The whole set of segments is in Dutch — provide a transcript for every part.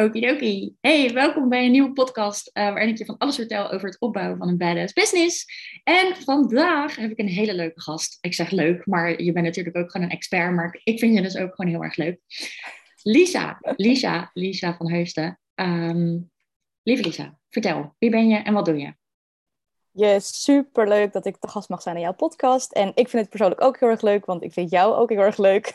Okidoki. Hey, welkom bij een nieuwe podcast uh, waarin ik je van alles vertel over het opbouwen van een badass business. En vandaag heb ik een hele leuke gast. Ik zeg leuk, maar je bent natuurlijk ook gewoon een expert, maar ik vind je dus ook gewoon heel erg leuk. Lisa, Lisa, Lisa van Heusden. Um, lieve Lisa, vertel, wie ben je en wat doe je? Yes, super leuk dat ik te gast mag zijn in jouw podcast. En ik vind het persoonlijk ook heel erg leuk, want ik vind jou ook heel erg leuk.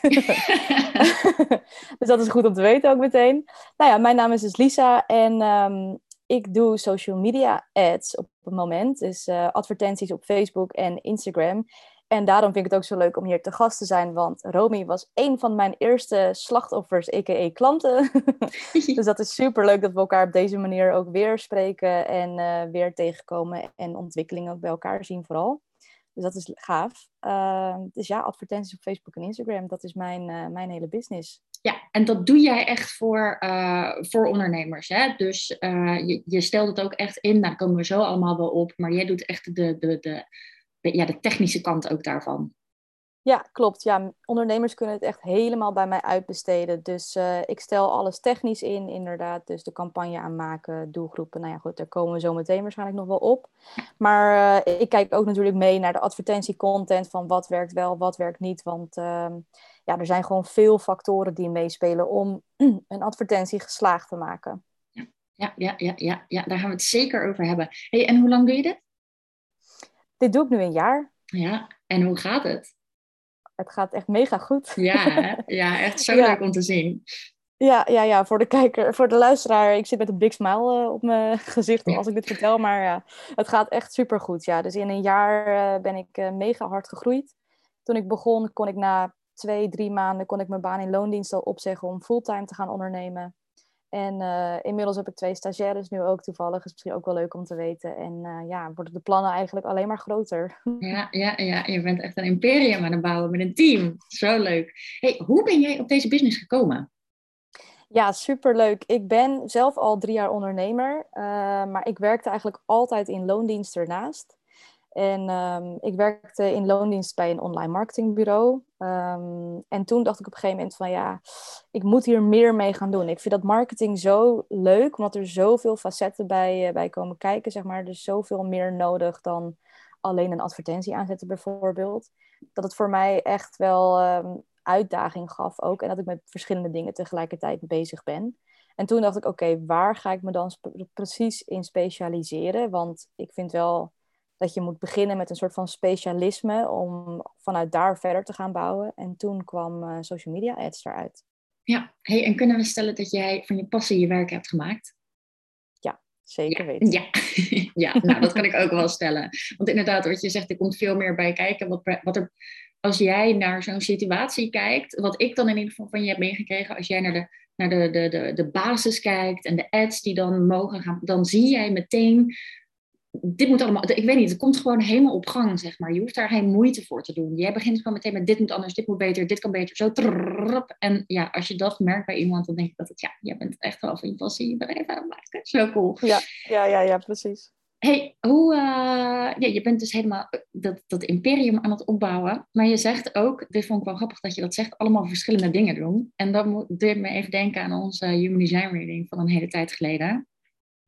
dus dat is goed om te weten ook meteen. Nou ja, mijn naam is dus Lisa en um, ik doe social media ads op het moment. Dus uh, advertenties op Facebook en Instagram. En daarom vind ik het ook zo leuk om hier te gast te zijn, want Romy was een van mijn eerste slachtoffers, a.k.a. klanten. dus dat is super leuk dat we elkaar op deze manier ook weer spreken en uh, weer tegenkomen en ontwikkelingen ook bij elkaar zien vooral. Dus dat is gaaf. Uh, dus ja, advertenties op Facebook en Instagram, dat is mijn, uh, mijn hele business. Ja, en dat doe jij echt voor, uh, voor ondernemers. Hè? Dus je, je stelt het ook echt in, daar komen we zo allemaal wel op, maar jij doet echt de, de, de, ja, de technische kant ook daarvan. Ja, klopt. Ja, ondernemers kunnen het echt helemaal bij mij uitbesteden. Dus uh, ik stel alles technisch in, inderdaad. Dus de campagne aanmaken, doelgroepen. Nou ja, goed, daar komen we zo meteen waarschijnlijk nog wel op. Maar uh, ik kijk ook natuurlijk mee naar de advertentiecontent van wat werkt wel, wat werkt niet. Want uh, ja, er zijn gewoon veel factoren die meespelen om een advertentie geslaagd te maken. Ja, ja, ja, ja, ja, daar gaan we het zeker over hebben. Hey, en hoe lang doe je dit? Dit doe ik nu een jaar. Ja, en hoe gaat het? Het gaat echt mega goed. Ja, ja echt zo leuk om te zien. Ja, ja, ja, voor de kijker, voor de luisteraar, ik zit met een big smile uh, op mijn gezicht als ik dit vertel, maar ja, het gaat echt super goed. Ja. Dus in een jaar uh, ben ik uh, mega hard gegroeid. Toen ik begon, kon ik na twee, drie maanden kon ik mijn baan in loondienst al opzeggen om fulltime te gaan ondernemen. En uh, inmiddels heb ik twee stagiaires nu ook toevallig. Is misschien ook wel leuk om te weten. En uh, ja, worden de plannen eigenlijk alleen maar groter. Ja, ja, ja, je bent echt een imperium aan het bouwen met een team. Zo leuk. Hey, hoe ben jij op deze business gekomen? Ja, superleuk. Ik ben zelf al drie jaar ondernemer. Uh, maar ik werkte eigenlijk altijd in loondienst ernaast. En um, ik werkte in loondienst bij een online marketingbureau. Um, en toen dacht ik op een gegeven moment van ja, ik moet hier meer mee gaan doen. Ik vind dat marketing zo leuk, omdat er zoveel facetten bij, uh, bij komen kijken, zeg maar. Is zoveel meer nodig dan alleen een advertentie aanzetten bijvoorbeeld. Dat het voor mij echt wel um, uitdaging gaf ook. En dat ik met verschillende dingen tegelijkertijd bezig ben. En toen dacht ik, oké, waar ga ik me dan precies in specialiseren? Want ik vind wel dat je moet beginnen met een soort van specialisme om vanuit daar verder te gaan bouwen. En toen kwam uh, social media ads eruit. Ja, hey, en kunnen we stellen dat jij van je passie je werk hebt gemaakt? Ja, zeker ja. weten. Ja, ja nou, dat kan ik ook wel stellen. Want inderdaad, wat je zegt, er komt veel meer bij kijken. Wat, wat er, als jij naar zo'n situatie kijkt, wat ik dan in ieder geval van je heb meegekregen, als jij naar de, naar de, de, de, de basis kijkt en de ads die dan mogen gaan, dan zie jij meteen dit moet allemaal, ik weet niet, het komt gewoon helemaal op gang, zeg maar. Je hoeft daar geen moeite voor te doen. Jij begint gewoon meteen met dit moet anders, dit moet beter, dit kan beter, zo. En ja, als je dat merkt bij iemand, dan denk ik dat het, ja, jij bent echt wel van je passie je bedrijf aan maken. Zo cool. Ja, ja, ja, ja precies. hey, hoe, ja, je bent dus helemaal dat, dat imperium aan het opbouwen. Maar je zegt ook, dit vond ik wel grappig dat je dat zegt, allemaal verschillende dingen doen. En dat deed me even denken aan onze Human Design Reading van een hele tijd geleden.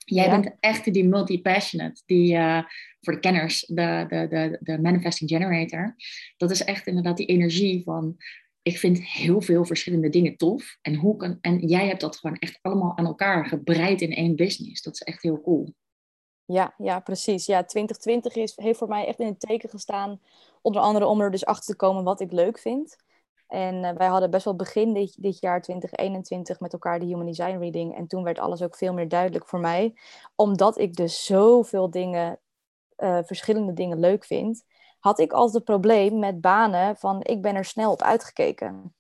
Jij ja. bent echt die multi-passionate, die uh, voor de kenners, de, de, de, de manifesting generator. Dat is echt inderdaad die energie van, ik vind heel veel verschillende dingen tof. En, hoe kan, en jij hebt dat gewoon echt allemaal aan elkaar gebreid in één business. Dat is echt heel cool. Ja, ja, precies. Ja, 2020 is, heeft voor mij echt in het teken gestaan. Onder andere om er dus achter te komen wat ik leuk vind. En uh, wij hadden best wel begin dit, dit jaar 2021 met elkaar de Human Design Reading. En toen werd alles ook veel meer duidelijk voor mij. Omdat ik dus zoveel dingen, uh, verschillende dingen leuk vind, had ik altijd het probleem met banen van ik ben er snel op uitgekeken.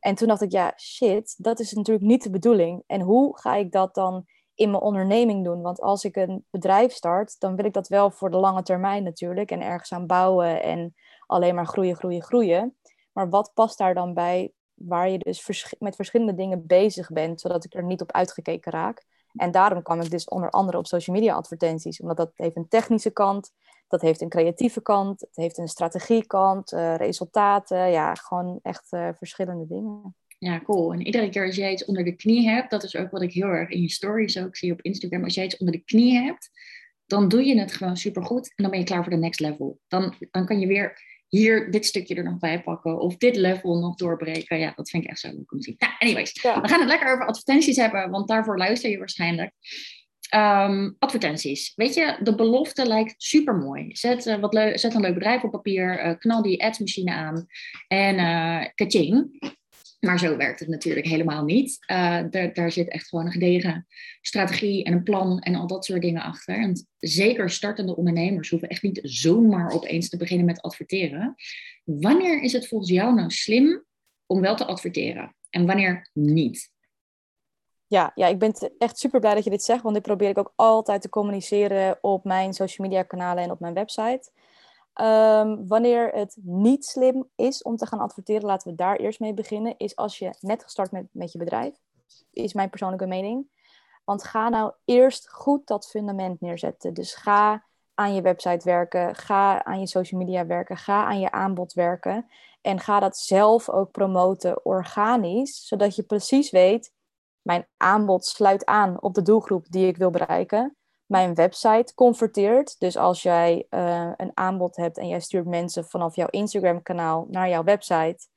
En toen dacht ik, ja, shit, dat is natuurlijk niet de bedoeling. En hoe ga ik dat dan in mijn onderneming doen? Want als ik een bedrijf start, dan wil ik dat wel voor de lange termijn natuurlijk. En ergens aan bouwen en alleen maar groeien, groeien, groeien. Maar wat past daar dan bij waar je dus met verschillende dingen bezig bent, zodat ik er niet op uitgekeken raak? En daarom kwam ik dus onder andere op social media advertenties, omdat dat heeft een technische kant, dat heeft een creatieve kant, het heeft een strategiekant, uh, resultaten, ja, gewoon echt uh, verschillende dingen. Ja, cool. En iedere keer als jij iets onder de knie hebt, dat is ook wat ik heel erg in je stories ook zie op Instagram. Als jij iets onder de knie hebt, dan doe je het gewoon supergoed en dan ben je klaar voor de next level. Dan, dan kan je weer hier dit stukje er nog bij pakken of dit level nog doorbreken. Ja, dat vind ik echt zo leuk om te zien. Nou, anyways, we gaan het lekker over advertenties hebben, want daarvoor luister je waarschijnlijk. Um, advertenties. Weet je, de belofte lijkt super mooi. Zet, uh, wat zet een leuk bedrijf op papier, uh, knal die adsmachine aan en uh, kaching. Maar zo werkt het natuurlijk helemaal niet. Daar, daar zit echt gewoon een gedegen strategie en een plan en al dat soort dingen achter. En zeker startende ondernemers hoeven echt niet zomaar opeens te beginnen met adverteren. Wanneer is het volgens jou nou slim om wel te adverteren en wanneer niet? Ja, ja, ik ben echt super blij dat je dit zegt, want dit probeer ik ook altijd te communiceren op mijn social media kanalen en op mijn website. Um, wanneer het niet slim is om te gaan adverteren, laten we daar eerst mee beginnen, is als je net gestart bent met je bedrijf. Is mijn persoonlijke mening. Want ga nou eerst goed dat fundament neerzetten. Dus ga aan je website werken, ga aan je social media werken, ga aan je aanbod werken. En ga dat zelf ook promoten organisch, zodat je precies weet, mijn aanbod sluit aan op de doelgroep die ik wil bereiken mijn website converteert. Dus als jij uh, een aanbod hebt en jij stuurt mensen vanaf jouw Instagram-kanaal naar jouw website,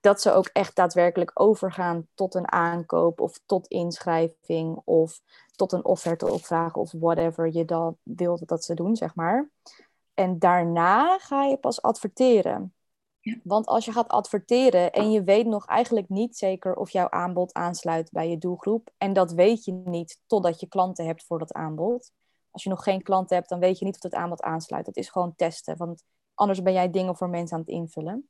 dat ze ook echt daadwerkelijk overgaan tot een aankoop of tot inschrijving of tot een offerte opvragen of whatever je dan wilt dat ze doen, zeg maar. En daarna ga je pas adverteren. Want als je gaat adverteren en je weet nog eigenlijk niet zeker of jouw aanbod aansluit bij je doelgroep, en dat weet je niet totdat je klanten hebt voor dat aanbod, als je nog geen klanten hebt, dan weet je niet of het aanbod aansluit. Dat is gewoon testen, want anders ben jij dingen voor mensen aan het invullen.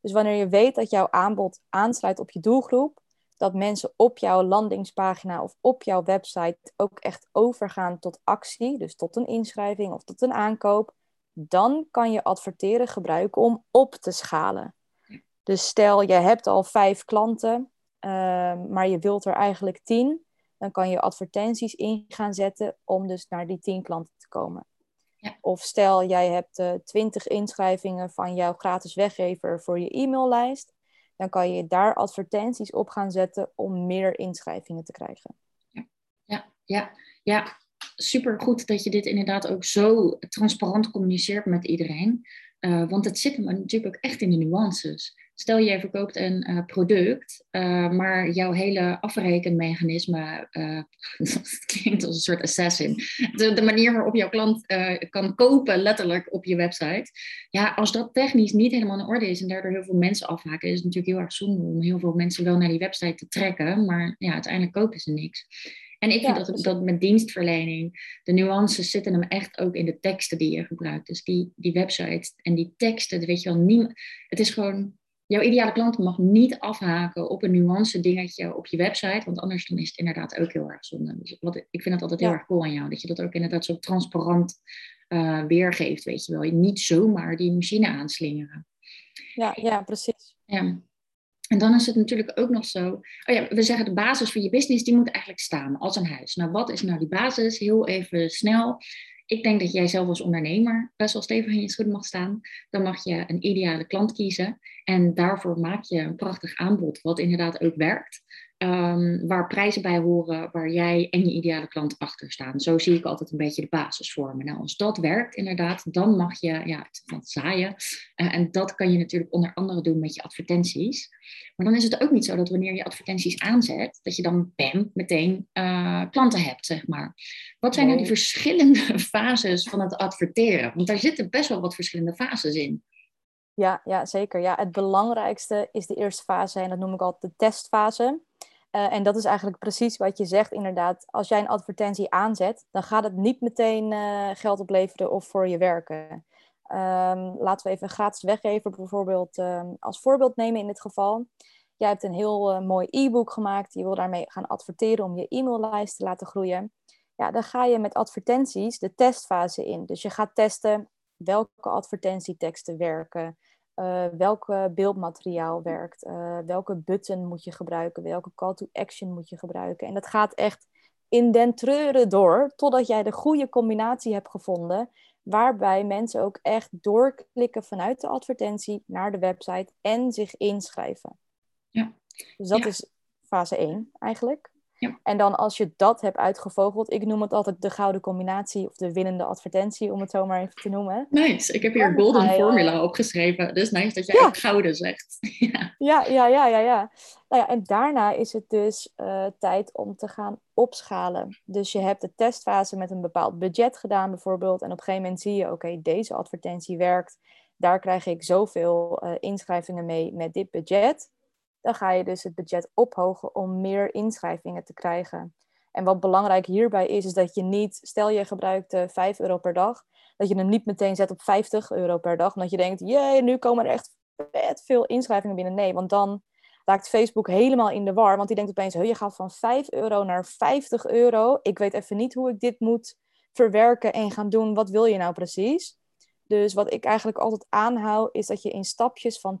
Dus wanneer je weet dat jouw aanbod aansluit op je doelgroep, dat mensen op jouw landingspagina of op jouw website ook echt overgaan tot actie, dus tot een inschrijving of tot een aankoop, dan kan je adverteren gebruiken om op te schalen. Dus stel, je hebt al vijf klanten, uh, maar je wilt er eigenlijk tien dan kan je advertenties in gaan zetten om dus naar die 10 klanten te komen. Ja. Of stel, jij hebt uh, eh, 20 inschrijvingen van jouw gratis weggever voor je e-maillijst. Dan kan je daar advertenties op gaan zetten om meer inschrijvingen te krijgen. Ja, ja, ja, ja. super goed dat je dit inderdaad ook zo transparant communiceert met iedereen. Uh, want het zit hem natuurlijk ook echt in de nuances. Stel je verkoopt een uh, product, uh, maar jouw hele afrekenmechanisme, uh, dat klinkt als een soort assassin. De, de manier waarop jouw klant kan kopen, letterlijk op je website. Ja, als dat technisch niet helemaal in orde is en daardoor heel veel mensen afhaken, is het natuurlijk heel erg zonde om heel veel mensen wel naar die website te trekken, maar ja, uiteindelijk kopen ze niks. En ik vind dat, dat met dienstverlening, de nuances zitten hem echt ook in de teksten die je gebruikt. Dus die, die website en die teksten, weet je wel, niemand, het is gewoon jouw ideale klant mag niet afhaken op een nuance dingetje op je website, want anders dan is het inderdaad ook heel erg zonde. Dus wat, ik vind het altijd heel erg cool aan jou, dat je dat ook inderdaad zo transparant uh, weergeeft, weet je wel. Je niet zomaar die machine aanslingeren. Ja, ja precies. Ja. En dan is het natuurlijk ook nog zo, oh ja, we zeggen de basis voor je business, die moet eigenlijk staan als een huis. Nou, wat is nou die basis? Heel even snel. Ik denk dat jij zelf als ondernemer best wel stevig in je schoenen mag staan. Dan mag je een ideale klant kiezen. En daarvoor maak je een prachtig aanbod, wat inderdaad ook werkt. Um, waar prijzen bij horen, waar jij en je ideale klant achter staan. Zo zie ik altijd een beetje de basis vormen. Nou, als dat werkt inderdaad, dan mag je ja, van zaaien. Uh, en dat kan je natuurlijk onder andere doen met je advertenties. Maar dan is het ook niet zo dat wanneer je advertenties aanzet, dat je dan bam, meteen uh, klanten hebt, zeg maar. Wat zijn nou die verschillende fases van het adverteren? Want daar zitten best wel wat verschillende fases in. Ja, ja, zeker. Ja, het belangrijkste is de eerste fase en dat noem ik altijd de testfase. Uh, en dat is eigenlijk precies wat je zegt, inderdaad. Als jij een advertentie aanzet, dan gaat het niet meteen uh, geld opleveren of voor je werken. Um, laten we even gratis weggever bijvoorbeeld um, als voorbeeld nemen in dit geval. Jij hebt een heel uh, mooi e-book gemaakt. Je wil daarmee gaan adverteren om je e-maillijst te laten groeien. Ja, dan ga je met advertenties de testfase in. Dus je gaat testen welke advertentieteksten werken. Uh, welke beeldmateriaal werkt, uh, welke button moet je gebruiken, welke call to action moet je gebruiken. En dat gaat echt in den treuren door, totdat jij de goede combinatie hebt gevonden, waarbij mensen ook echt doorklikken vanuit de advertentie naar de website en zich inschrijven. Ja, Dus dat is fase 1 eigenlijk. Ja. En dan als je dat hebt uitgevogeld, ik noem het altijd de gouden combinatie of de winnende advertentie, om het zo maar even te noemen. Nice, ik heb hier golden formula opgeschreven. Dus nice dat jij ook gouden zegt. ja. ja, ja, ja, ja, ja. Nou ja. En daarna is het dus uh, tijd om te gaan opschalen. Dus je hebt de testfase met een bepaald budget gedaan bijvoorbeeld. En op een gegeven moment zie je, oké, deze advertentie werkt. Daar krijg ik zoveel uh, inschrijvingen mee met dit budget dan ga je dus het budget ophogen om meer inschrijvingen te krijgen. En wat belangrijk hierbij is, is dat je niet, stel je gebruikt 5 euro per dag, dat je hem niet meteen zet op 50 euro per dag, omdat je denkt, jee, nu komen er echt vet veel inschrijvingen binnen. Nee, want dan raakt Facebook helemaal in de war, want die denkt opeens, je gaat van 5 euro naar 50 euro. Ik weet even niet hoe ik dit moet verwerken en gaan doen. Wat wil je nou precies? Dus wat ik eigenlijk altijd aanhoud, is dat je in stapjes van 20%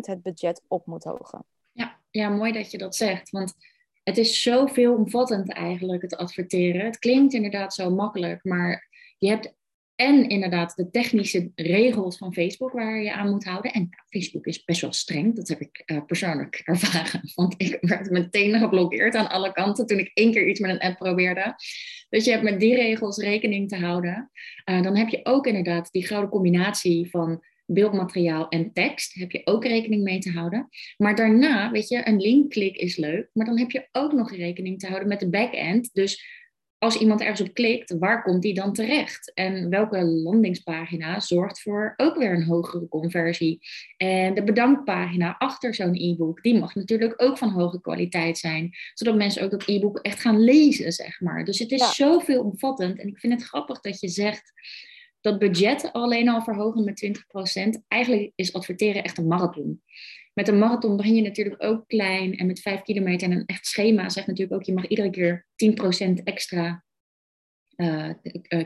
het budget op moet hogen. Ja, ja, mooi dat je dat zegt. Want het is zo veelomvattend eigenlijk, het adverteren. Het klinkt inderdaad zo makkelijk, maar je hebt en inderdaad de technische regels van Facebook waar je aan moet houden. En Facebook is best wel streng, dat heb ik uh, persoonlijk ervaren. Want ik werd meteen geblokkeerd aan alle kanten toen ik één keer iets met een app probeerde. Dus je hebt met die regels rekening te houden. Uh, dan heb je ook inderdaad die gouden combinatie van beeldmateriaal en tekst. Heb je ook rekening mee te houden. Maar daarna, weet je, een linkklik is leuk. Maar dan heb je ook nog rekening te houden met de backend. Dus als iemand ergens op klikt, waar komt die dan terecht? En welke landingspagina zorgt voor ook weer een hogere conversie? En de bedankpagina achter zo'n e-book, die mag natuurlijk ook van hoge kwaliteit zijn, zodat mensen ook dat e-book echt gaan lezen, zeg maar. Dus het is ja. zoveel omvattend. En ik vind het grappig dat je zegt dat budget alleen al verhogen met 20%. Eigenlijk is adverteren echt een marathon met een marathon begin je natuurlijk ook klein. En met vijf kilometer en een echt schema zegt natuurlijk ook, je mag iedere keer 10% extra uh,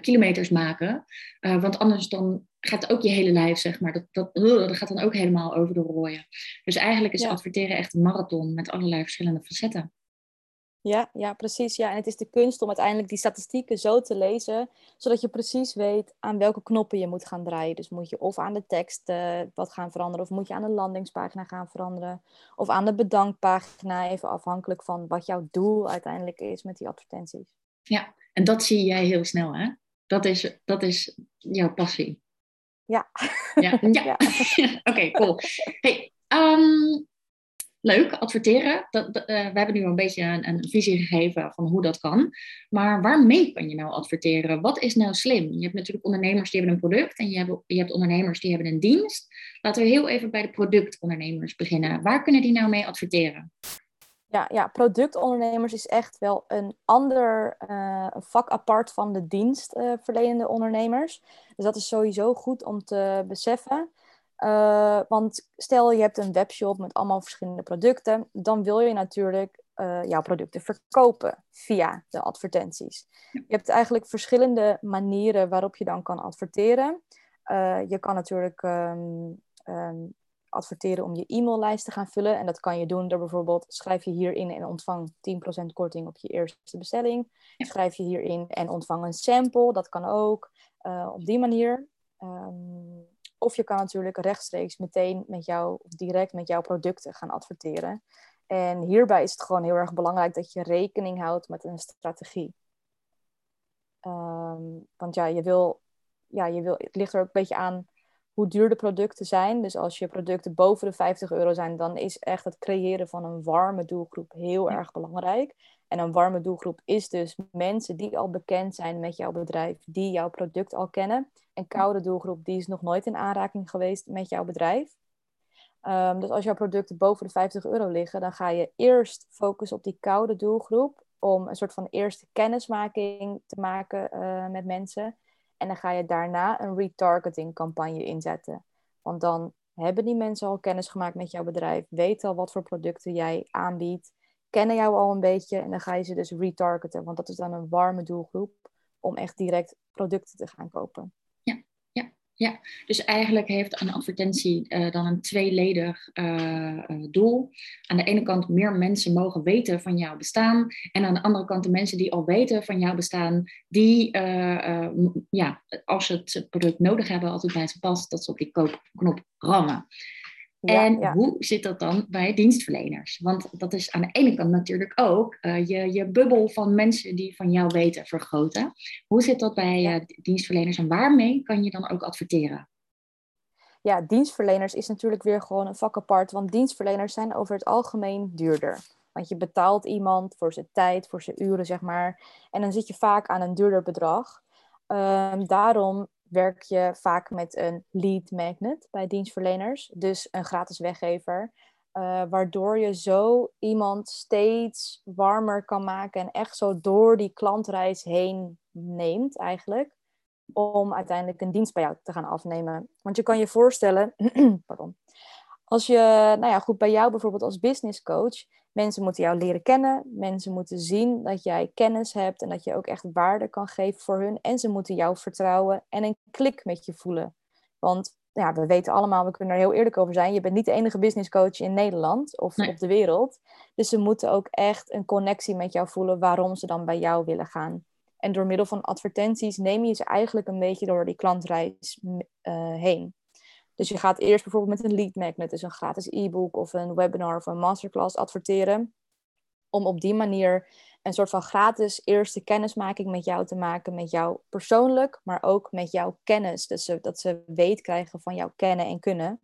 kilometers maken. Uh, want anders dan gaat ook je hele lijf, zeg maar, dat, dat, dat gaat dan ook helemaal over de rooien. Dus eigenlijk is ja. adverteren echt een marathon met allerlei verschillende facetten. Ja, ja, precies. Ja. En het is de kunst om uiteindelijk die statistieken zo te lezen, zodat je precies weet aan welke knoppen je moet gaan draaien. Dus moet je of aan de tekst uh, wat gaan veranderen, of moet je aan de landingspagina gaan veranderen, of aan de bedankpagina, even afhankelijk van wat jouw doel uiteindelijk is met die advertenties. Ja, en dat zie jij heel snel, hè? Dat is, dat is jouw passie. Ja. Ja, ja. ja. oké, okay, cool. Hey, um, leuk, adverteren. Dat, uh, we hebben nu een beetje een, een, visie gegeven van hoe dat kan. Maar waarmee kan je nou adverteren? Wat is nou slim? Je hebt natuurlijk ondernemers die hebben een product en je hebt, je hebt ondernemers die hebben een dienst. Laten we heel even bij de productondernemers beginnen. Waar kunnen die nou mee adverteren? Ja, ja, productondernemers is echt wel een ander uh, vak apart van de dienstverlenende ondernemers. Dus dat is sowieso goed om te beseffen. Uh, want stel je hebt een webshop met allemaal verschillende producten, dan wil je natuurlijk uh, jouw producten verkopen via de advertenties. Je hebt eigenlijk verschillende manieren waarop je dan kan adverteren. Uh, je kan natuurlijk um, um, adverteren om je e-maillijst te gaan vullen. En dat kan je doen door bijvoorbeeld schrijf je hierin en ontvang 10% korting op je eerste bestelling. Schrijf je hierin en ontvang een sample. Dat kan ook op die manier. Um, of je kan natuurlijk rechtstreeks meteen met jou, of direct met jouw producten gaan adverteren. En hierbij is het gewoon heel erg belangrijk dat je rekening houdt met een strategie. Um, want ja, je wil, ja, je wil, het ligt er ook een beetje aan hoe duur de producten zijn. Dus als je producten boven de 50 euro zijn, dan is echt het creëren van een warme doelgroep heel erg belangrijk. En een warme doelgroep is dus mensen die al bekend zijn met jouw bedrijf, die jouw product al kennen. Een koude doelgroep die is nog nooit in aanraking geweest met jouw bedrijf. Um, dus als jouw producten boven de 50 euro liggen, dan ga je eerst focussen op die koude doelgroep om een soort van eerste kennismaking te maken uh, met mensen. En dan ga je daarna een retargeting campagne inzetten. Want dan hebben die mensen al kennis gemaakt met jouw bedrijf, weten al wat voor producten jij aanbiedt, kennen jou al een beetje en dan ga je ze dus retargeten. Want dat is dan een warme doelgroep om echt direct producten te gaan kopen. Ja, dus eigenlijk heeft een advertentie uh, dan een tweeledig uh, doel. Aan de ene kant meer mensen mogen weten van jouw bestaan. En aan de andere kant de mensen die al weten van jouw bestaan, die ja, als ze het product nodig hebben, altijd bij ze past, dat ze op die koopknop rammen. En hoe zit dat dan bij dienstverleners? Want dat is aan de ene kant natuurlijk ook uh, je, je bubbel van mensen die van jou weten vergroten. Hoe zit dat bij uh, dienstverleners en waarmee kan je dan ook adverteren? Ja, dienstverleners is natuurlijk weer gewoon een vak apart, want dienstverleners zijn over het algemeen duurder. Want je betaalt iemand voor zijn tijd, voor zijn uren, zeg maar. En dan zit je vaak aan een duurder bedrag. Um, daarom werk je vaak met een lead magnet bij dienstverleners, dus een gratis weggever. Uh, waardoor je zo iemand steeds warmer kan maken en echt zo door die klantreis heen neemt eigenlijk. Om uiteindelijk een dienst bij jou te gaan afnemen. Want je kan je voorstellen, pardon, als je, nou ja, goed, bij jou bijvoorbeeld als business coach, Mensen moeten jou leren kennen. Mensen moeten zien dat jij kennis hebt en dat je ook echt waarde kan geven voor hun. En ze moeten jou vertrouwen en een klik met je voelen. Want ja, we weten allemaal, we kunnen er heel eerlijk over zijn. Je bent niet de enige business coach in Nederland of op de wereld. Dus ze moeten ook echt een connectie met jou voelen waarom ze dan bij jou willen gaan. En door middel van advertenties neem je ze eigenlijk een beetje door die klantreis uh, heen. Dus je gaat eerst bijvoorbeeld met een lead magnet, dus een gratis e-book of een webinar of een masterclass adverteren. Om op die manier een soort van gratis eerste kennismaking met jou te maken, met jou persoonlijk, maar ook met jouw kennis. Dus dat ze weet krijgen van jouw kennen en kunnen.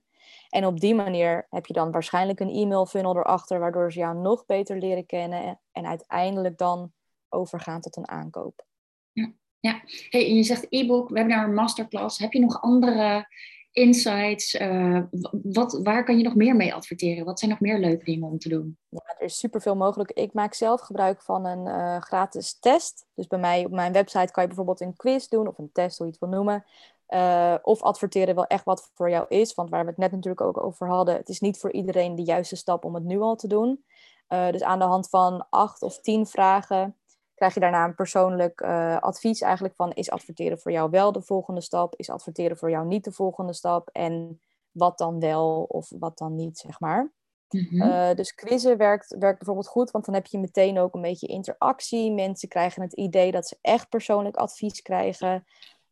En op die manier heb je dan waarschijnlijk een e-mail funnel erachter, waardoor ze jou nog beter leren kennen en uiteindelijk dan overgaan tot een aankoop. Ja, ja. Hey, je zegt e-book, webinar, masterclass. Heb je nog andere insights? Uh, wat, waar kan je nog meer mee adverteren? Wat zijn nog meer leuke dingen om te doen? Ja, er is superveel mogelijk. Ik maak zelf gebruik van een uh, gratis test. Dus bij mij op mijn website kan je bijvoorbeeld een quiz doen of een test, hoe je het wil noemen. Uh, of adverteren wel echt wat voor jou is. Want waar we het net natuurlijk ook over hadden, het is niet voor iedereen de juiste stap om het nu al te doen. dus aan de hand van acht of tien vragen krijg je daarna een persoonlijk uh, advies eigenlijk van is adverteren voor jou wel de volgende stap, is adverteren voor jou niet de volgende stap en wat dan wel of wat dan niet, zeg maar. Mm dus quizzen werkt, werkt bijvoorbeeld goed, want dan heb je meteen ook een beetje interactie. Mensen krijgen het idee dat ze echt persoonlijk advies krijgen.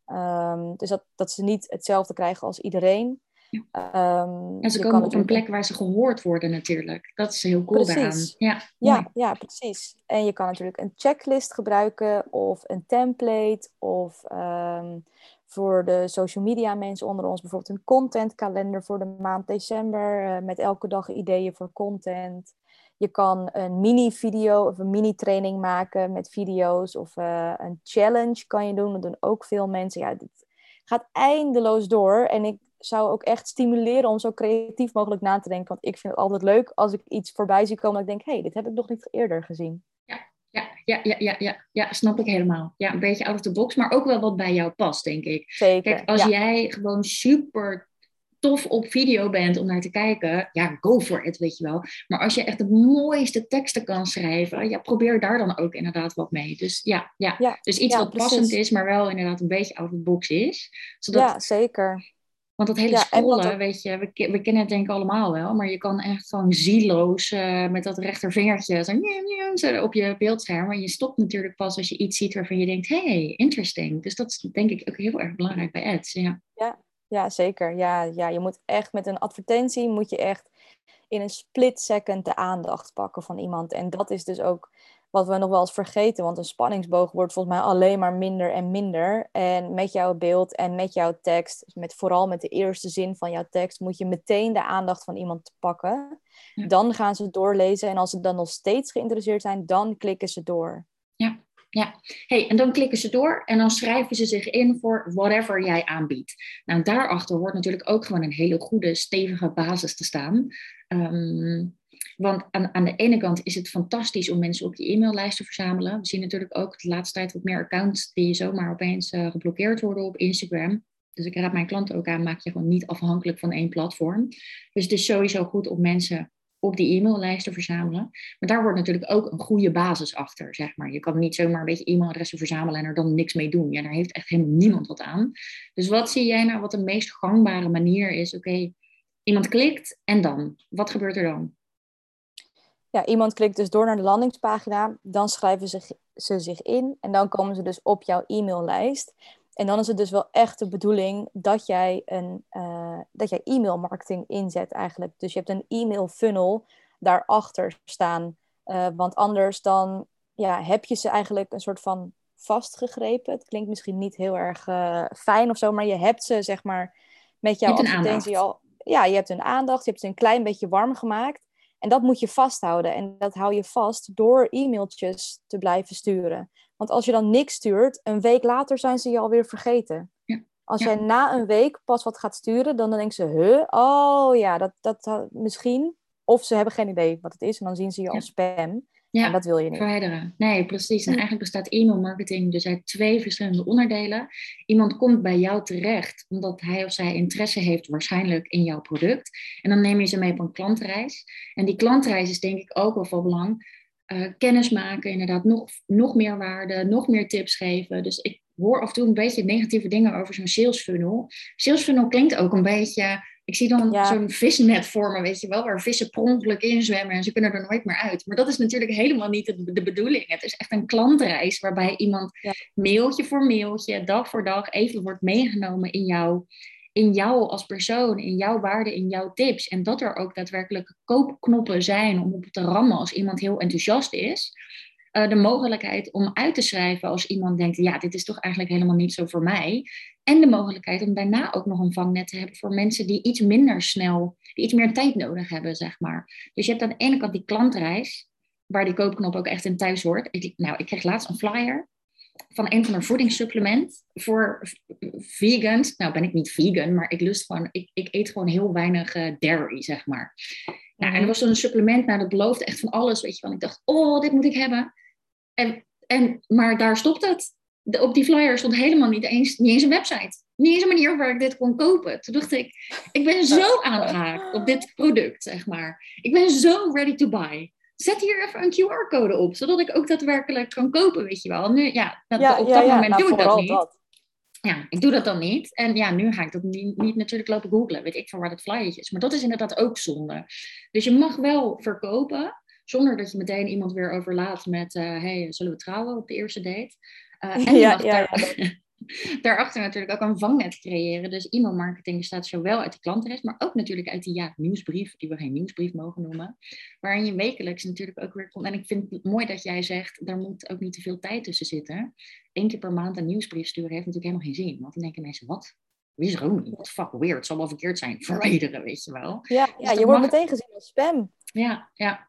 Um, dus dat, dat ze niet hetzelfde krijgen als iedereen. Um, en ze komen op een plek waar ze gehoord worden natuurlijk. Dat is heel cool precies. Ja, ja, ja, precies. En je kan natuurlijk een checklist gebruiken of een template of um, voor de social media mensen onder ons bijvoorbeeld een contentkalender voor de maand december uh, met elke dag ideeën voor content. Je kan een mini-video of een mini-training maken met video's of uh, een challenge kan je doen. Dat doen ook veel mensen. Ja, het gaat eindeloos door. En ik zou ook echt stimuleren om zo creatief mogelijk na te denken. Want ik vind het altijd leuk als ik iets voorbij zie komen dat ik denk, hé, hey, dit heb ik nog niet eerder gezien. Ja, ja, ja, ja, ja, ja, ja, snap ik helemaal. Ja, een beetje out of the box, maar ook wel wat bij jou past, denk ik. Zeker. Kijk, als jij gewoon super tof op video bent om naar te kijken, ja, go for it, weet je wel. Maar als je echt de mooiste teksten kan schrijven, ja, probeer daar dan ook inderdaad wat mee. Dus ja, ja. ja dus iets wat passend is, maar wel inderdaad een beetje out of the box is. Zodat, ja, zeker. Want dat hele ja, scrollen, weet je, we, we, kennen het denk ik allemaal wel, maar je kan echt gewoon zieloos uh, met dat rechtervingertje zo, zo op je beeldscherm. Maar je stopt natuurlijk pas als je iets ziet waarvan je denkt, hey, interesting. Dus dat is denk ik ook heel erg belangrijk bij ads. Ja, ja, ja zeker. Ja, ja, je moet echt met een advertentie, moet je echt in een split second de aandacht pakken van iemand. En dat is dus ook wat we nog wel eens vergeten, want een spanningsboog wordt volgens mij alleen maar minder en minder. En met jouw beeld en met jouw tekst, dus met, vooral met de eerste zin van jouw tekst, moet je meteen de aandacht van iemand pakken. Dan gaan ze doorlezen en als ze dan nog steeds geïnteresseerd zijn, dan klikken ze door. Ja, ja. Hey, en dan klikken ze door en dan schrijven ze zich in voor whatever jij aanbiedt. Nou, daarachter hoort natuurlijk ook gewoon een hele goede, stevige basis te staan. Um, want aan, aan de ene kant is het fantastisch om mensen op je e-maillijst te verzamelen. We zien natuurlijk ook de laatste tijd wat meer accounts die zomaar opeens uh, geblokkeerd worden op Instagram. Dus ik raad mijn klanten ook aan, maak je gewoon niet afhankelijk van één platform. Dus het is sowieso goed om mensen op die e-maillijst te verzamelen. Maar daar wordt natuurlijk ook een goede basis achter, zeg maar. Je kan niet zomaar een beetje e-mailadressen verzamelen en er dan niks mee doen. Ja, daar heeft echt helemaal niemand wat aan. Dus wat zie jij nou wat de meest gangbare manier is? Oké, iemand klikt en dan? Wat gebeurt er dan? Ja, iemand klikt dus door naar de landingspagina, dan schrijven ze, ze zich in en dan komen ze dus op jouw e-maillijst. En dan is het dus wel echt de bedoeling dat jij, een, dat jij e-mail marketing inzet eigenlijk. Dus je hebt een e-mail funnel daarachter staan. want anders dan ja, heb je ze eigenlijk een soort van vastgegrepen. Het klinkt misschien niet heel erg fijn of zo, maar je hebt ze zeg maar met jouw advertentie al. Ja, je hebt hun aandacht, je hebt ze een klein beetje warm gemaakt. En dat moet je vasthouden. En dat hou je vast door e-mailtjes te blijven sturen. Want als je dan niks stuurt, een week later zijn ze je alweer vergeten. Ja. Als jij na een week pas wat gaat sturen, dan, dan denken ze, huh, oh ja, dat, dat misschien. Of ze hebben geen idee wat het is en dan zien ze je als spam. Ja, en dat wil je niet. Verwijderen. Nee, precies. En eigenlijk bestaat e-mail marketing dus uit twee verschillende onderdelen. Iemand komt bij jou terecht omdat hij of zij interesse heeft waarschijnlijk in jouw product. En dan neem je ze mee op een klantreis. En die klantreis is denk ik ook wel van belang. Uh, kennis maken, inderdaad, nog, nog meer waarde, nog meer tips geven. Dus ik hoor af en toe een beetje negatieve dingen over zo'n sales funnel. Sales funnel klinkt ook een beetje ik zie dan zo'n visnet vormen, weet je wel, waar vissen per inzwemmen en ze kunnen er nooit meer uit. Maar dat is natuurlijk helemaal niet de, bedoeling. Het is echt een klantreis waarbij iemand mailtje voor mailtje, dag voor dag even wordt meegenomen in jou, in jou als persoon, in jouw waarde, in jouw tips. En dat er ook daadwerkelijk koopknoppen zijn om op te rammen als iemand heel enthousiast is. Uh, de mogelijkheid om uit te schrijven als iemand denkt, ja, dit is toch eigenlijk helemaal niet zo voor mij. En de mogelijkheid om daarna ook nog een vangnet te hebben voor mensen die iets minder snel, die iets meer tijd nodig hebben, zeg maar. Dus je hebt aan de ene kant die klantreis, waar die koopknop ook echt in thuis hoort. Ik, nou, ik kreeg laatst een flyer van een van een voedingssupplement voor vegans. Nou ben ik niet vegan, maar ik lust gewoon, ik, ik eet gewoon heel weinig uh, dairy, zeg maar. Nou, en er mhm. was zo'n supplement, nou dat beloofde echt van alles, weet je wel. Ik dacht, oh, dit moet ik hebben. En, en, maar daar stopt het de, op die flyer stond helemaal niet eens, niet eens een website. Niet eens een manier waar ik dit kon kopen. Toen dacht ik, ik ben zo aangehaakt op dit product, zeg maar. Ik ben zo ready to buy. Zet hier even een QR-code op, zodat ik ook daadwerkelijk kan kopen, weet je wel. Nu, ja, dat, op dat moment nou, doe ik dat niet. Ja, ik doe dat dan niet. En ja, nu ga ik dat niet, niet natuurlijk lopen googlen. Weet ik van waar dat flyertje is. Maar dat is inderdaad ook zonde. Dus je mag wel verkopen, zonder dat je meteen iemand weer overlaat met... Uh, hey, zullen we trouwen op de eerste date? Uh, en ja, ja, daar, daarachter natuurlijk ook een vangnet creëren. Dus e-mailmarketing bestaat zowel uit de klantenreis, maar ook natuurlijk uit die ja, nieuwsbrief, die we geen nieuwsbrief mogen noemen. Waarin je wekelijks natuurlijk ook weer komt. En ik vind het mooi dat jij zegt, daar moet ook niet te veel tijd tussen zitten. Eén keer per maand een nieuwsbrief sturen heeft natuurlijk helemaal geen zin. Want dan denken mensen, wat? Wie is Romy? Wat fuck weird, het zal wel verkeerd zijn. Verwijderen, weet je wel. Ja, dus ja je wordt meteen gezien als spam. Ja, ja,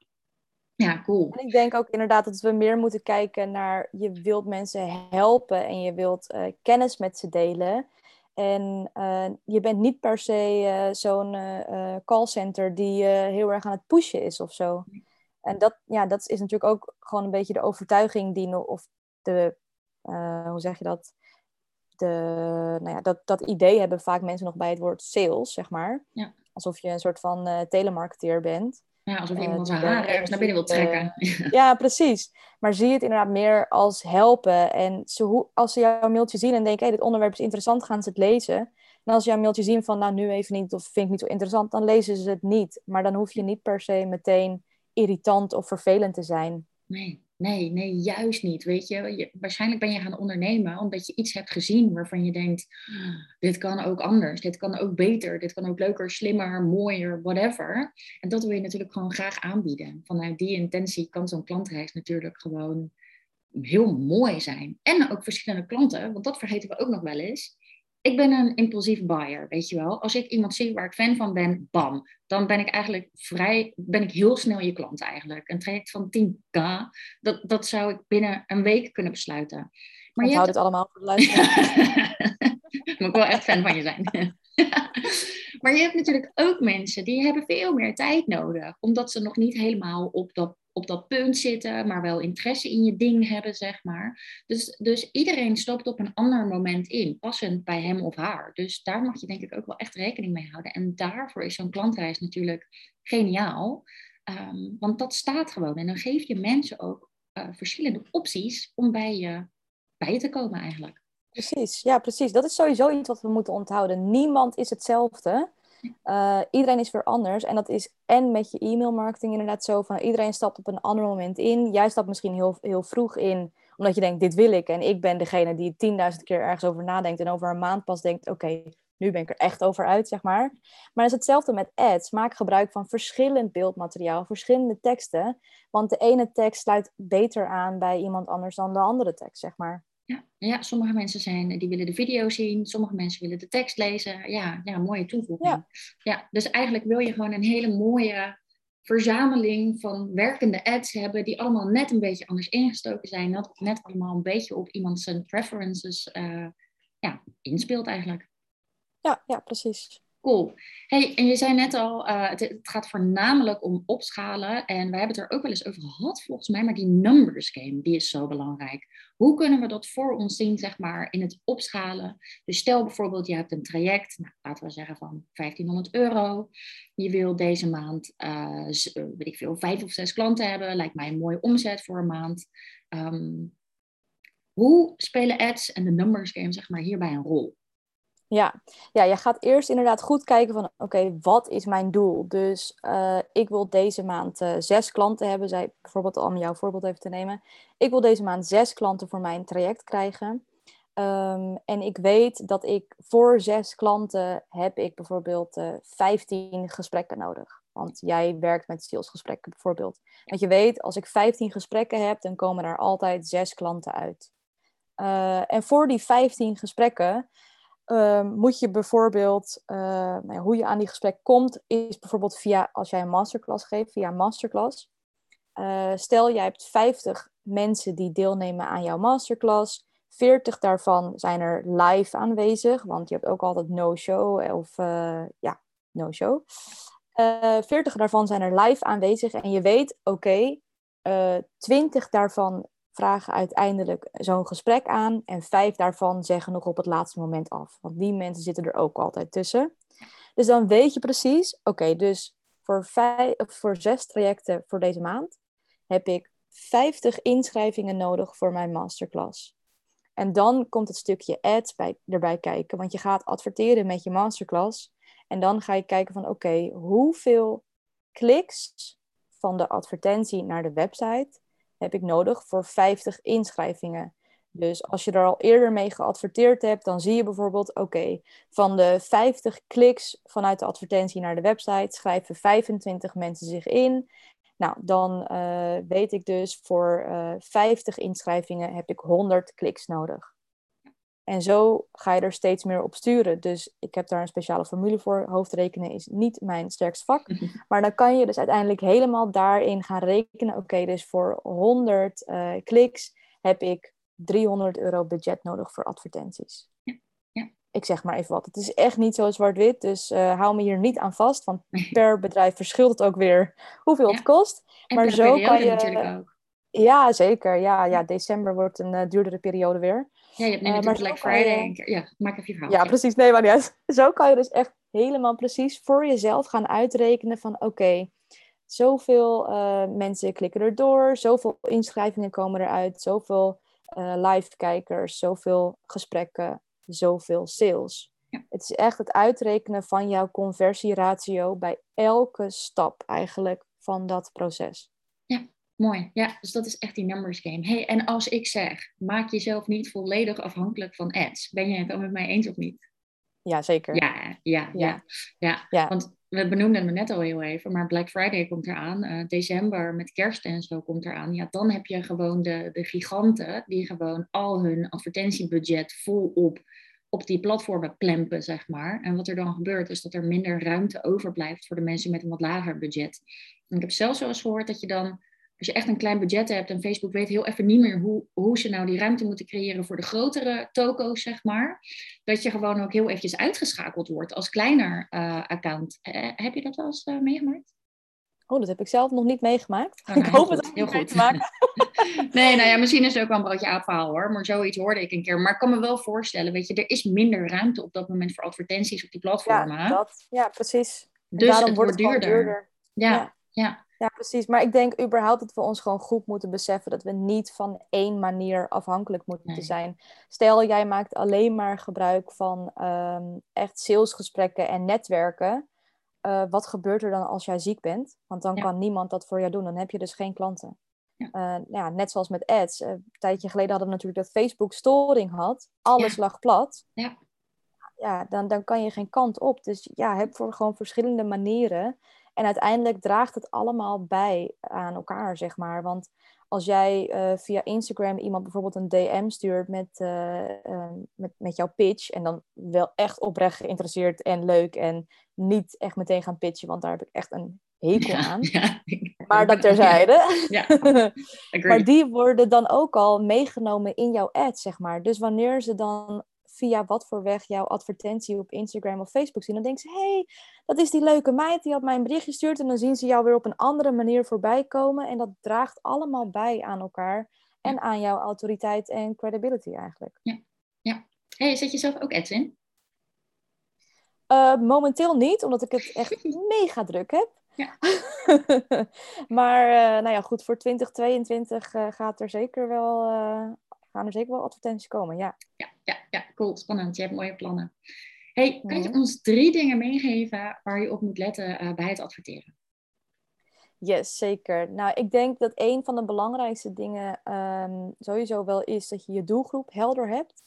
ja, cool. En ik denk ook inderdaad dat we meer moeten kijken naar je wilt mensen helpen en je wilt uh, kennis met ze delen. En uh, je bent niet per se uh, zo'n callcenter die heel erg aan het pushen is of zo. En dat, ja, dat is natuurlijk ook gewoon een beetje de overtuiging die, of de, hoe zeg je dat? De, nou ja, dat, dat idee hebben vaak mensen nog bij het woord sales, zeg maar. Ja. Alsof je een soort van telemarketeer bent. Ja, alsof uh, iemand zijn haar ergens naar binnen wil trekken. ja, precies. Maar zie het inderdaad meer als helpen. En ze, als ze jouw mailtje zien en denken, hey, dit onderwerp is interessant, gaan ze het lezen. En als ze jouw mailtje zien van, nou, nu even niet, of vind ik niet zo interessant, dan lezen ze het niet. Maar dan hoef je niet per se meteen irritant of vervelend te zijn. Nee. Nee, nee, juist niet. Weet je? je, waarschijnlijk ben je gaan ondernemen omdat je iets hebt gezien waarvan je denkt: dit kan ook anders, dit kan ook beter, dit kan ook leuker, slimmer, mooier, whatever. En dat wil je natuurlijk gewoon graag aanbieden. Vanuit die intentie kan zo'n klantreis natuurlijk gewoon heel mooi zijn. En ook verschillende klanten, want dat vergeten we ook nog wel eens ik ben een impulsief buyer, weet je wel. Als ik iemand zie waar ik fan van ben, bam. Dan ben ik eigenlijk vrij, ben ik heel snel je klant eigenlijk. Een traject van 10k, dat, dat zou ik binnen een week kunnen besluiten. Maar je hebt... het allemaal voor de luisteraar. Moet ik wel echt fan van je zijn. maar je hebt natuurlijk ook mensen die hebben veel meer tijd nodig. Omdat ze nog niet helemaal op dat op dat punt zitten, maar wel interesse in je ding hebben, zeg maar. Dus, dus iedereen stopt op een ander moment in, passend bij hem of haar. Dus daar mag je denk ik ook wel echt rekening mee houden. En daarvoor is zo'n klantreis natuurlijk geniaal, ehm, want dat staat gewoon. En dan geef je mensen ook uh, verschillende opties om bij je, bij je te komen eigenlijk. Precies, ja precies. Dat is sowieso iets wat we moeten onthouden. Niemand is hetzelfde. Uh, iedereen is weer anders. En dat is en met je e-mailmarketing inderdaad zo van iedereen stapt op een ander moment in. Jij stapt misschien heel, heel vroeg in Omdat je denkt, dit wil ik. En ik ben degene die tienduizend keer ergens over nadenkt. En over een maand pas denkt, oké, nu ben ik er echt over uit, zeg maar. Maar het is hetzelfde met ads. Maak gebruik van verschillend beeldmateriaal, verschillende teksten. Want de ene tekst sluit beter aan bij iemand anders dan de andere tekst, zeg maar. Ja, ja, sommige mensen zijn, die willen de video zien, sommige mensen willen de tekst lezen. Ja, ja mooie toevoeging. Ja. ja, dus eigenlijk wil je gewoon een hele mooie verzameling van werkende ads hebben, die allemaal net een beetje anders ingestoken zijn, net, net allemaal een beetje op iemand zijn preferences uh, ja, inspeelt eigenlijk. Ja, ja, precies. Cool. Hey, en je zei net al, uh, het, het, gaat voornamelijk om opschalen. En wij hebben het er ook wel eens over gehad, volgens mij. Maar die numbers game, die is zo belangrijk. Hoe kunnen we dat voor ons zien, zeg maar, in het opschalen? Dus stel bijvoorbeeld, je hebt een traject, nou, laten we zeggen van 1500 euro. Je wil deze maand, uh, weet ik veel, vijf of zes klanten hebben. Lijkt mij een mooie omzet voor een maand. Um, hoe spelen ads en de numbers game, zeg maar, hierbij een rol? Ja. ja, je gaat eerst inderdaad goed kijken van oké, wat is mijn doel? Dus uh, ik wil deze maand uh, zes klanten hebben, zij bijvoorbeeld om jouw voorbeeld even te nemen. Ik wil deze maand zes klanten voor mijn traject krijgen. Um, en ik weet dat ik voor zes klanten heb ik bijvoorbeeld uh, 15 gesprekken nodig. Want jij werkt met salesgesprekken bijvoorbeeld. Want je weet, als ik 15 gesprekken heb, dan komen er altijd zes klanten uit. en voor die 15 gesprekken Ehm, moet je bijvoorbeeld, uh, nou ja, hoe je aan die gesprek komt, is bijvoorbeeld via, als jij een masterclass geeft, via een masterclass. Uh, stel, jij hebt 50 mensen die deelnemen aan jouw masterclass. 40 daarvan zijn er live aanwezig, want je hebt ook altijd no-show of uh, ja, no-show. 40 daarvan zijn er live aanwezig en je weet, oké, okay, 20 daarvan vragen uiteindelijk zo'n gesprek aan en vijf daarvan zeggen nog op het laatste moment af. Want die mensen zitten er ook altijd tussen. Dus dan weet je precies, oké, dus voor, vijf, voor zes trajecten voor deze maand heb ik 50 inschrijvingen nodig voor mijn masterclass. En dan komt het stukje ads bij, erbij kijken, want je gaat adverteren met je masterclass. En dan ga je kijken van oké, hoeveel kliks van de advertentie naar de website heb ik nodig voor 50 inschrijvingen. Dus als je er al eerder mee geadverteerd hebt, dan zie je bijvoorbeeld, oké, van de 50 kliks vanuit de advertentie naar de website schrijven 25 mensen zich in. Nou, dan uh, weet ik dus voor uh, eh, 50 inschrijvingen heb ik 100 kliks nodig. En zo ga je er steeds meer op sturen. Dus ik heb daar een speciale formule voor. Hoofdrekenen is niet mijn sterkste vak. Maar dan kan je dus uiteindelijk helemaal daarin gaan rekenen. Oké, dus voor 100 uh, eh, kliks heb ik 300 euro budget nodig voor advertenties. Ja. ja. Ik zeg maar even wat. Het is echt niet zo zwart-wit. Dus uh, hou me hier niet aan vast. Want per bedrijf verschilt het ook weer hoeveel het kost. En maar zo kan je. Ja, zeker. Ja, ja, december wordt een uh, duurdere periode weer. Ja, je hebt nu uh, natuurlijk Black Friday. Je... Ja, maak even je verhaal. Ja, precies. Nee, maar niet uit. Zo kan je dus echt helemaal precies voor jezelf gaan uitrekenen van oké, zoveel uh, mensen klikken erdoor, zoveel inschrijvingen komen eruit, zoveel uh, live-kijkers, zoveel gesprekken, zoveel sales. Ja. Het is echt het uitrekenen van jouw conversieratio bij elke stap eigenlijk van dat proces. Ja, Mooi, ja, dus dat is echt die numbers game. Hey, en als ik zeg, maak jezelf niet volledig afhankelijk van ads, ben je het dan met mij eens of niet? Ja, zeker. Ja, ja, ja. ja. ja. Want we benoemden het net al heel even, maar Black Friday komt eraan. Uh, december met kerst en zo komt eraan. Ja, dan heb je gewoon de, de giganten die gewoon al hun advertentiebudget volop op die platformen klempen, zeg maar. En wat er dan gebeurt, is dat er minder ruimte overblijft voor de mensen met een wat lager budget. En ik heb zelfs wel eens gehoord dat je dan als je echt een klein budget hebt en Facebook weet heel even niet meer hoe, hoe ze nou die ruimte moeten creëren voor de grotere toko's, zeg maar, dat je gewoon ook heel eventjes uitgeschakeld wordt als kleiner uh, account. heb je dat wel eens uh, meegemaakt? Oh, dat heb ik zelf nog niet meegemaakt. Oh, nou, ik hoop het ook heel goed te maken. nee, nou ja, misschien is het ook wel een broodje aapverhaal hoor. Maar zoiets hoorde ik een keer. Maar ik kan me wel voorstellen, weet je, er is minder ruimte op dat moment voor advertenties op die platformen. Ja, dat, ja precies. dus daarom het wordt het duurder. duurder. ja. ja. Ja, precies. Maar ik denk überhaupt dat we ons gewoon goed moeten beseffen dat we niet van één manier afhankelijk moeten zijn. Stel, jij maakt alleen maar gebruik van ehm, echt salesgesprekken en netwerken. Uh, wat gebeurt er dan als jij ziek bent? Want dan kan niemand dat voor jou doen. Dan heb je dus geen klanten. ja. ja. net zoals met ads. een tijdje geleden hadden we natuurlijk dat Facebook storing had. Alles lag plat. Ja. Ja, dan, dan kan je geen kant op. Dus ja, heb voor gewoon verschillende manieren. En uiteindelijk draagt het allemaal bij aan elkaar, zeg maar. Want als jij uh, via Instagram iemand bijvoorbeeld een DM stuurt met, uh, uh, met, met jouw pitch. En dan wel echt oprecht geïnteresseerd en leuk. En niet echt meteen gaan pitchen, want daar heb ik echt een hekel aan. Ja, maar dat terzijde. Ja, maar die worden dan ook al meegenomen in jouw ad, zeg maar. Dus wanneer ze dan via wat voor weg jouw advertentie op Instagram of Facebook zien. Dan denken ze, hé, hey, dat is die leuke meid, die had mij een bericht gestuurd. En dan zien ze jou weer op een andere manier voorbij komen. En dat draagt allemaal bij aan elkaar en aan jouw autoriteit en credibility eigenlijk. Ja, ja. Hey, zet je zelf ook ads in? Uh, momenteel niet, omdat ik het echt mega druk heb. Ja. maar uh, nou ja, goed, voor 2022 uh, gaat er zeker wel gaan er zeker wel advertenties komen, ja. Ja, ja, ja cool, spannend. Je hebt mooie plannen. Hey, kan je ons drie dingen meegeven waar je op moet letten uh, bij het adverteren? Yes, zeker. Nou, ik denk dat een van de belangrijkste dingen um, sowieso wel is dat je je doelgroep helder hebt.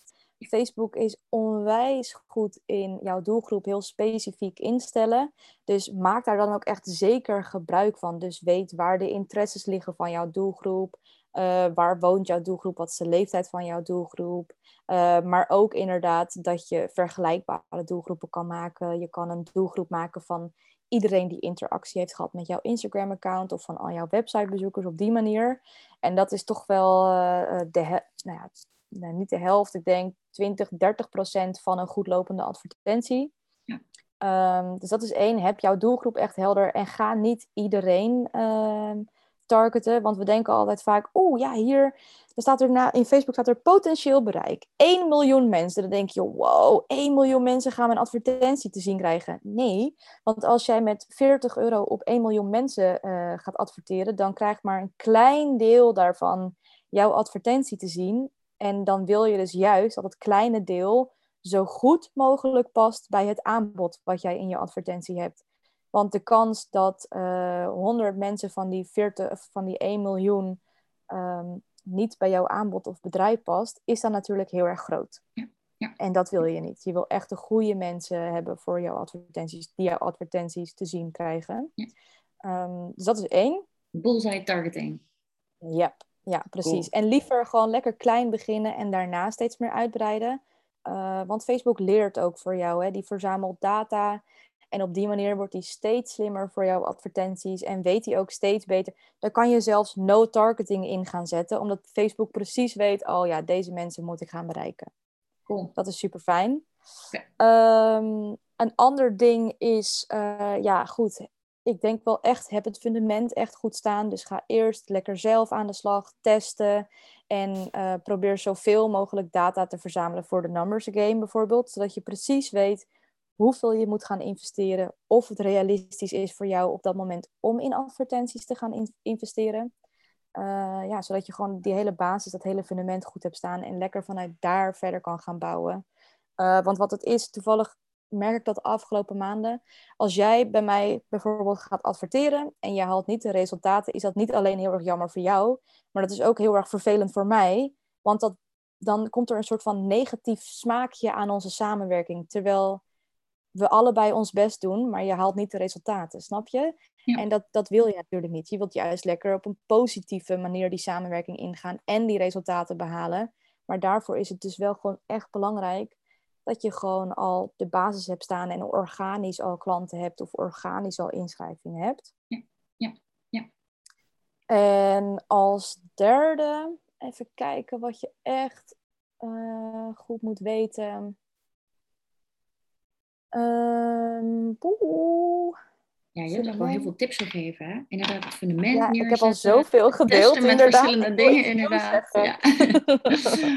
Facebook is onwijs goed in jouw doelgroep heel specifiek instellen. Dus maak daar dan ook echt zeker gebruik van. Dus weet waar de interesses liggen van jouw doelgroep. Uh, waar woont jouw doelgroep? Wat is de leeftijd van jouw doelgroep? Uh, maar ook inderdaad dat je vergelijkbare doelgroepen kan maken. Je kan een doelgroep maken van iedereen die interactie heeft gehad met jouw Instagram-account of van al jouw websitebezoekers op die manier. En dat is toch wel uh, de, nou ja, nou, niet de helft, ik denk 20, 30 procent van een goed lopende advertentie. Ja. Um, dus dat is één, heb jouw doelgroep echt helder en ga niet iedereen uh, targeten. Want we denken altijd vaak, oeh ja, hier er staat er na, in Facebook staat er potentieel bereik. 1 miljoen mensen. Dan denk je, wow, 1 miljoen mensen gaan mijn advertentie te zien krijgen. Nee, want als jij met 40 euro op 1 miljoen mensen uh, gaat adverteren, dan krijgt maar een klein deel daarvan jouw advertentie te zien. En dan wil je dus juist dat het kleine deel zo goed mogelijk past bij het aanbod wat jij in je advertentie hebt. Want de kans dat uh, eh, 100 mensen van die, 40, van die 1 miljoen um, niet bij jouw aanbod of bedrijf past, is dan natuurlijk heel erg groot. Ja. Ja. En dat wil je niet. Je wil echt de goede mensen hebben voor jouw advertenties, die jouw advertenties te zien krijgen. Ja. Um, dus dat is één. Bullseye targeting. Ja, ja precies. En liever gewoon lekker klein beginnen en daarna steeds meer uitbreiden. Uh, want Facebook leert ook voor jou. Hè? Die verzamelt data. En op die manier wordt hij steeds slimmer voor jouw advertenties en weet hij ook steeds beter. Dan kan je zelfs no targeting in gaan zetten, omdat Facebook precies weet, oh ja, deze mensen moet ik gaan bereiken. Cool. Dat is super fijn. Ehm, een ander ding is, uh, ja goed, ik denk wel echt, heb het fundament echt goed staan. Dus ga eerst lekker zelf aan de slag, testen. En uh, probeer zoveel mogelijk data te verzamelen voor de numbers game bijvoorbeeld. Zodat je precies weet hoeveel je moet gaan investeren, of het realistisch is voor jou op dat moment om in advertenties te gaan investeren. Uh, ja, zodat je gewoon die hele basis, dat hele fundament goed hebt staan en lekker vanuit daar verder kan gaan bouwen. Uh, want wat het is, toevallig merk ik dat de afgelopen maanden. Als jij bij mij bijvoorbeeld gaat adverteren en je haalt niet de resultaten, is dat niet alleen heel erg jammer voor jou, maar dat is ook heel erg vervelend voor mij. Want dat, dan komt er een soort van negatief smaakje aan onze samenwerking. Terwijl we allebei ons best doen, maar je haalt niet de resultaten, snap je? En dat, dat wil je natuurlijk niet. Je wilt juist lekker op een positieve manier die samenwerking ingaan en die resultaten behalen. Maar daarvoor is het dus wel gewoon echt belangrijk dat je gewoon al de basis hebt staan en organisch al klanten hebt of organisch al inschrijvingen hebt. Ja, ja, ja. En als derde, even kijken wat je echt uh, goed moet weten. Um, ja, je hebt gewoon heel veel tips gegeven. Hè? Inderdaad, het fundament ja, Ik heb al zoveel gedeeld. met inderdaad. verschillende dingen, inderdaad. Ja.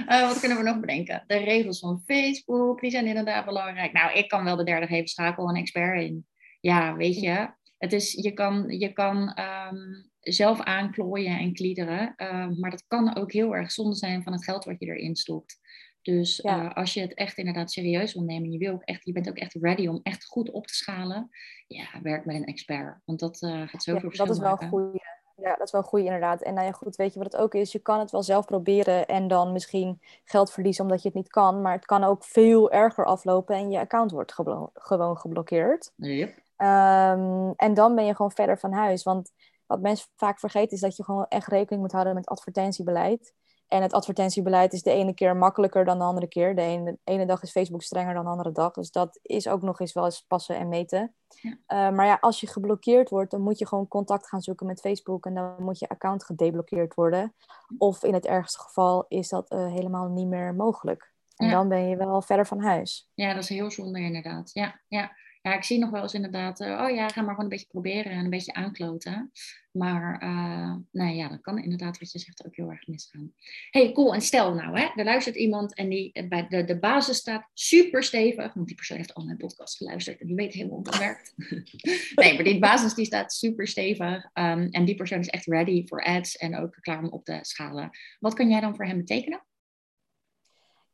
uh, wat kunnen we nog bedenken? De regels van Facebook, die zijn inderdaad belangrijk. Nou, ik kan wel de derde geven, schakel een expert in. Ja, weet je. Het is, je kan, je kan um, zelf aanklooien en kliederen. Uh, maar dat kan ook heel erg zonde zijn van het geld wat je erin stopt. Dus uh, als je het echt inderdaad serieus wil nemen, je, wil ook echt, je bent ook echt ready om echt goed op te schalen, ja, werk met een expert. Want dat uh, gaat zoveel ja, Dat is wel een goede. Ja, dat is wel goed inderdaad. En nou ja, goed, weet je wat het ook is? Je kan het wel zelf proberen en dan misschien geld verliezen omdat je het niet kan. Maar het kan ook veel erger aflopen en je account wordt gewoon geblokkeerd. Yep. Um, en dan ben je gewoon verder van huis. Want wat mensen vaak vergeten is dat je gewoon echt rekening moet houden met advertentiebeleid. En het advertentiebeleid is de ene keer makkelijker dan de andere keer. De ene, ene dag is Facebook strenger dan de andere dag. Dus dat is ook nog eens wel eens passen en meten. Ja. Uh, maar ja, als je geblokkeerd wordt, dan moet je gewoon contact gaan zoeken met Facebook. En dan moet je account gedeblokkeerd worden. Of in het ergste geval is dat uh, helemaal niet meer mogelijk. En Ja. dan ben je wel verder van huis. Ja, dat is heel zonde inderdaad. Ja, ja. Ja ik zie nog wel eens inderdaad, eh, oh ja, ga maar gewoon een beetje proberen en een beetje aankloten. Maar eh nou ja, dat kan inderdaad wat je zegt ook heel erg misgaan. hey, cool. En stel nou, hè, er luistert iemand en die eh, bij de, de basis staat super stevig. Want die persoon heeft al mijn podcast geluisterd en die weet helemaal hoe het werkt. nee, maar die basis die staat super stevig. ehm, en die persoon is echt ready voor ads en ook klaar om op te schalen. Wat kan jij dan voor hem betekenen?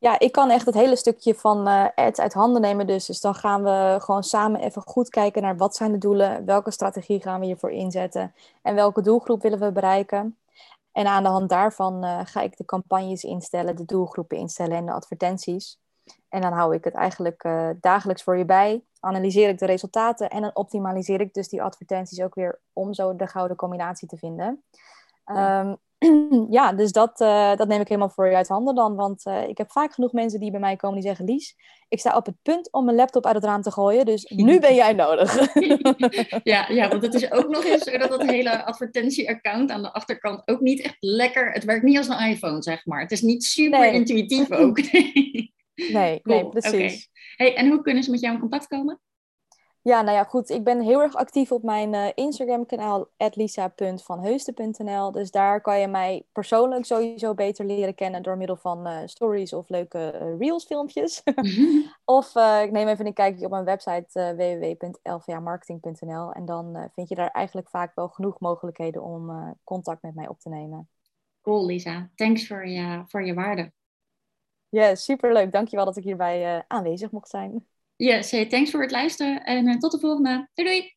Ja, ik kan echt het hele stukje van eh, ads uit handen nemen. Dus. dus dan gaan we gewoon samen even goed kijken naar wat zijn de doelen, welke strategie gaan we hiervoor inzetten en welke doelgroep willen we bereiken. En aan de hand daarvan eh, ga ik de campagnes instellen, de doelgroepen instellen en de advertenties. En dan hou ik het eigenlijk eh, dagelijks voor je bij, analyseer ik de resultaten en dan optimaliseer ik dus die advertenties ook weer om zo de gouden combinatie te vinden. Ehm, ja, dus dat, eh, dat neem ik helemaal voor je uit handen dan. Want eh, ik heb vaak genoeg mensen die bij mij komen die zeggen... Lies, ik sta op het punt om mijn laptop uit het raam te gooien. Dus nu ben jij nodig. ja, ja, want het is ook nog eens zo dat dat hele advertentie-account aan de achterkant ook niet echt lekker... Het werkt niet als een iPhone, zeg maar. Het is niet super Nee. intuïtief ook. Nee, nee, precies. hey, en hoe kunnen ze met jou in contact komen? Ja, nou ja, goed. Ik ben heel erg actief op mijn eh, Instagram-kanaal lisa.vanheusten.nl. Dus daar kan je mij persoonlijk sowieso beter leren kennen door middel van eh, stories of leuke eh, reels-filmpjes. of ik neem even een kijkje op mijn website www.lvamarketing.nl. En dan vind je daar eigenlijk vaak wel genoeg mogelijkheden om contact met mij op te nemen. Cool, Lisa. Thanks voor je, voor je waarde. Ja, superleuk. Dankjewel dat ik hierbij aanwezig mocht zijn. Yes, hey, thanks voor het luisteren en eh, tot de volgende. Doei doei!